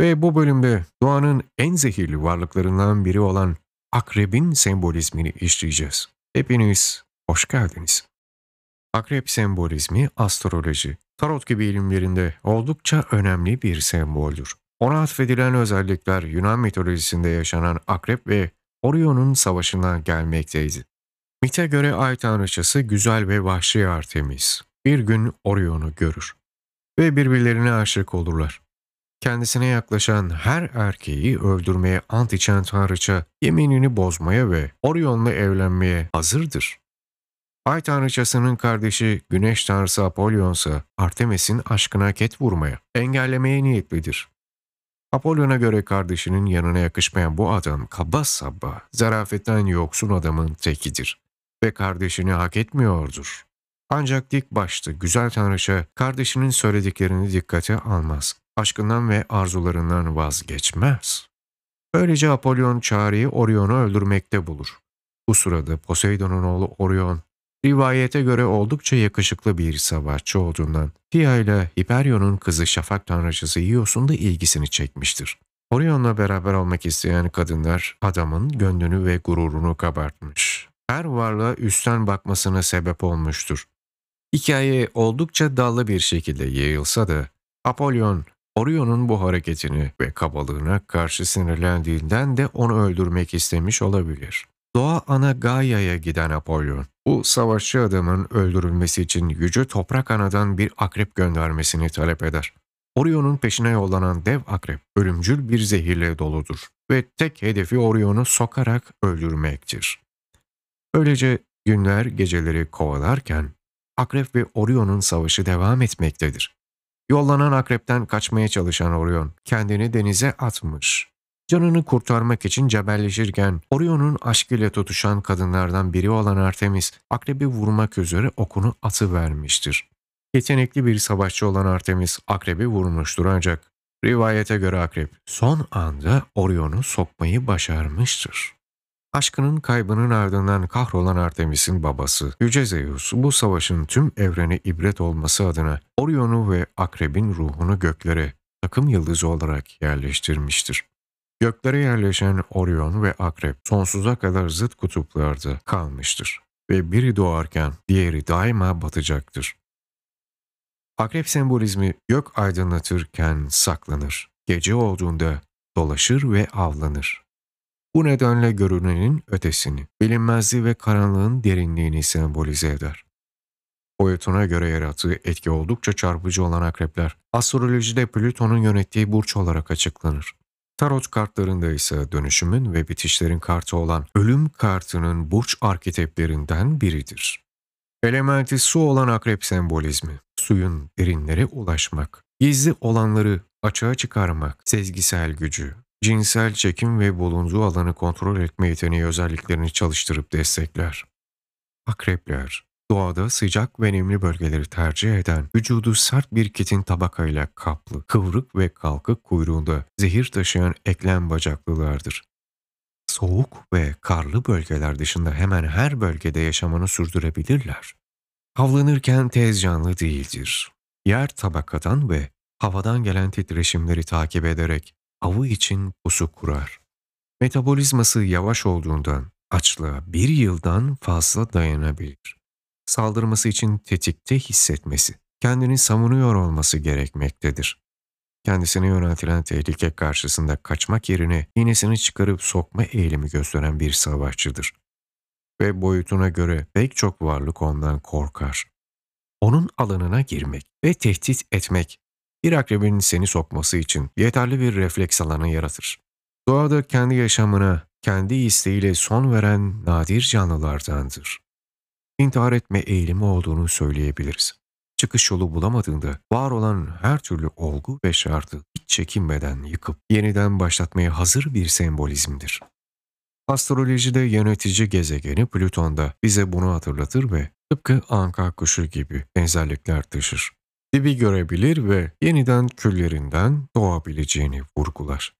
Ve bu bölümde doğanın en zehirli varlıklarından biri olan akrebin sembolizmini işleyeceğiz. Hepiniz hoş geldiniz. Akrep sembolizmi astroloji, tarot gibi ilimlerinde oldukça önemli bir semboldür. Ona atfedilen özellikler Yunan mitolojisinde yaşanan akrep ve Orion'un savaşından gelmekteydi. Mite göre ay tanrıçası güzel ve vahşi Artemis bir gün Orion'u görür ve birbirlerine aşık olurlar. Kendisine yaklaşan her erkeği öldürmeye ant içen tanrıça yeminini bozmaya ve Orion'la evlenmeye hazırdır. Ay tanrıçasının kardeşi güneş tanrısı Apollon ise Artemis'in aşkına ket vurmaya, engellemeye niyetlidir. Apollon'a göre kardeşinin yanına yakışmayan bu adam kaba saba, zarafetten yoksun adamın tekidir ve kardeşini hak etmiyordur. Ancak dik başlı güzel tanrıça kardeşinin söylediklerini dikkate almaz. Aşkından ve arzularından vazgeçmez. Böylece Apollon çareyi Orion'u öldürmekte bulur. Bu sırada Poseidon'un oğlu Orion, rivayete göre oldukça yakışıklı bir savaşçı olduğundan Pia ile Hiperion'un kızı şafak tanrıçısı Ios'un da ilgisini çekmiştir. Orion'la beraber olmak isteyen kadınlar adamın gönlünü ve gururunu kabartmış. Her varlığa üstten bakmasına sebep olmuştur. Hikaye oldukça dallı bir şekilde yayılsa da Apollon, Orion'un bu hareketini ve kabalığına karşı sinirlendiğinden de onu öldürmek istemiş olabilir. Doğa ana Gaia'ya giden Apollon, bu savaşçı adamın öldürülmesi için yüce toprak anadan bir akrep göndermesini talep eder. Orion'un peşine yollanan dev akrep ölümcül bir zehirle doludur ve tek hedefi Orion'u sokarak öldürmektir. Böylece günler geceleri kovalarken Akrep ve Orion'un savaşı devam etmektedir. Yollanan akrepten kaçmaya çalışan Orion kendini denize atmış. Canını kurtarmak için cebelleşirken Orion'un aşkıyla tutuşan kadınlardan biri olan Artemis akrebi vurmak üzere okunu atı vermiştir. Yetenekli bir savaşçı olan Artemis akrebi vurmuştur ancak rivayete göre akrep son anda Orion'u sokmayı başarmıştır. Aşkının kaybının ardından kahrolan Artemis'in babası Yüce Zeus bu savaşın tüm evrene ibret olması adına Orion'u ve Akreb'in ruhunu göklere takım yıldızı olarak yerleştirmiştir. Göklere yerleşen Orion ve Akrep sonsuza kadar zıt kutuplarda kalmıştır ve biri doğarken diğeri daima batacaktır. Akrep sembolizmi gök aydınlatırken saklanır, gece olduğunda dolaşır ve avlanır. Bu nedenle görünenin ötesini, bilinmezliği ve karanlığın derinliğini sembolize eder. Boyutuna göre yarattığı etki oldukça çarpıcı olan akrepler, astrolojide Plüton'un yönettiği burç olarak açıklanır. Tarot kartlarında ise dönüşümün ve bitişlerin kartı olan ölüm kartının burç arketiplerinden biridir. Elementi su olan akrep sembolizmi, suyun derinlere ulaşmak, gizli olanları açığa çıkarmak, sezgisel gücü, cinsel çekim ve bulunduğu alanı kontrol etme yeteneği özelliklerini çalıştırıp destekler. Akrepler, doğada sıcak ve nemli bölgeleri tercih eden, vücudu sert bir kitin tabakayla kaplı, kıvrık ve kalkık kuyruğunda zehir taşıyan eklem bacaklılardır. Soğuk ve karlı bölgeler dışında hemen her bölgede yaşamını sürdürebilirler. Havlanırken tez canlı değildir. Yer tabakadan ve havadan gelen titreşimleri takip ederek avı için pusu kurar. Metabolizması yavaş olduğundan açlığa bir yıldan fazla dayanabilir. Saldırması için tetikte hissetmesi, kendini savunuyor olması gerekmektedir. Kendisine yöneltilen tehlike karşısında kaçmak yerine iğnesini çıkarıp sokma eğilimi gösteren bir savaşçıdır. Ve boyutuna göre pek çok varlık ondan korkar. Onun alanına girmek ve tehdit etmek bir akrebin seni sokması için yeterli bir refleks alanı yaratır. Doğada kendi yaşamına, kendi isteğiyle son veren nadir canlılardandır. İntihar etme eğilimi olduğunu söyleyebiliriz. Çıkış yolu bulamadığında var olan her türlü olgu ve şartı hiç çekinmeden yıkıp yeniden başlatmaya hazır bir sembolizmdir. Astrolojide yönetici gezegeni Plüton'da bize bunu hatırlatır ve tıpkı anka kuşu gibi benzerlikler taşır dibi görebilir ve yeniden küllerinden doğabileceğini vurgular.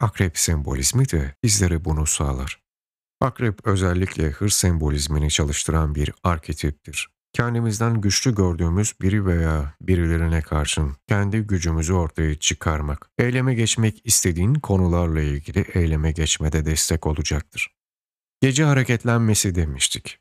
Akrep sembolizmi de bizlere bunu sağlar. Akrep özellikle hırs sembolizmini çalıştıran bir arketiptir. kendimizden güçlü gördüğümüz biri veya birilerine karşın kendi gücümüzü ortaya çıkarmak, eyleme geçmek istediğin konularla ilgili eyleme geçmede destek olacaktır. Gece hareketlenmesi demiştik.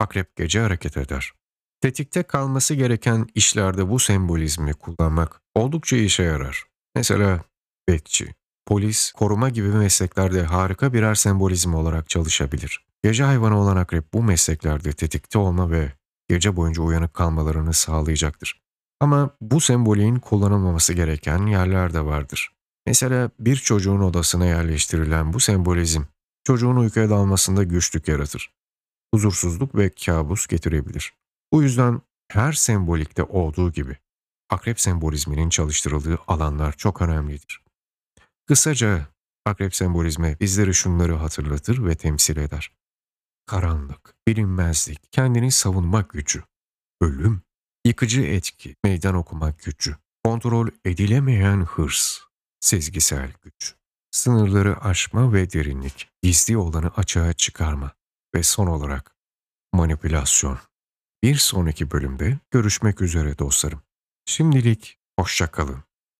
Akrep gece hareket eder. Tetikte kalması gereken işlerde bu sembolizmi kullanmak oldukça işe yarar. Mesela bekçi, polis, koruma gibi mesleklerde harika birer sembolizm olarak çalışabilir. Gece hayvanı olan akrep bu mesleklerde tetikte olma ve gece boyunca uyanık kalmalarını sağlayacaktır. Ama bu sembolün kullanılmaması gereken yerler de vardır. Mesela bir çocuğun odasına yerleştirilen bu sembolizm, çocuğun uykuya dalmasında güçlük yaratır. Huzursuzluk ve kabus getirebilir. Bu yüzden her sembolikte olduğu gibi akrep sembolizminin çalıştırıldığı alanlar çok önemlidir. Kısaca akrep sembolizmi bizlere şunları hatırlatır ve temsil eder. Karanlık, bilinmezlik, kendini savunma gücü, ölüm, yıkıcı etki, meydan okumak gücü, kontrol edilemeyen hırs, sezgisel güç, sınırları aşma ve derinlik, gizli olanı açığa çıkarma ve son olarak manipülasyon. Bir sonraki bölümde görüşmek üzere dostlarım. Şimdilik hoşça kalın.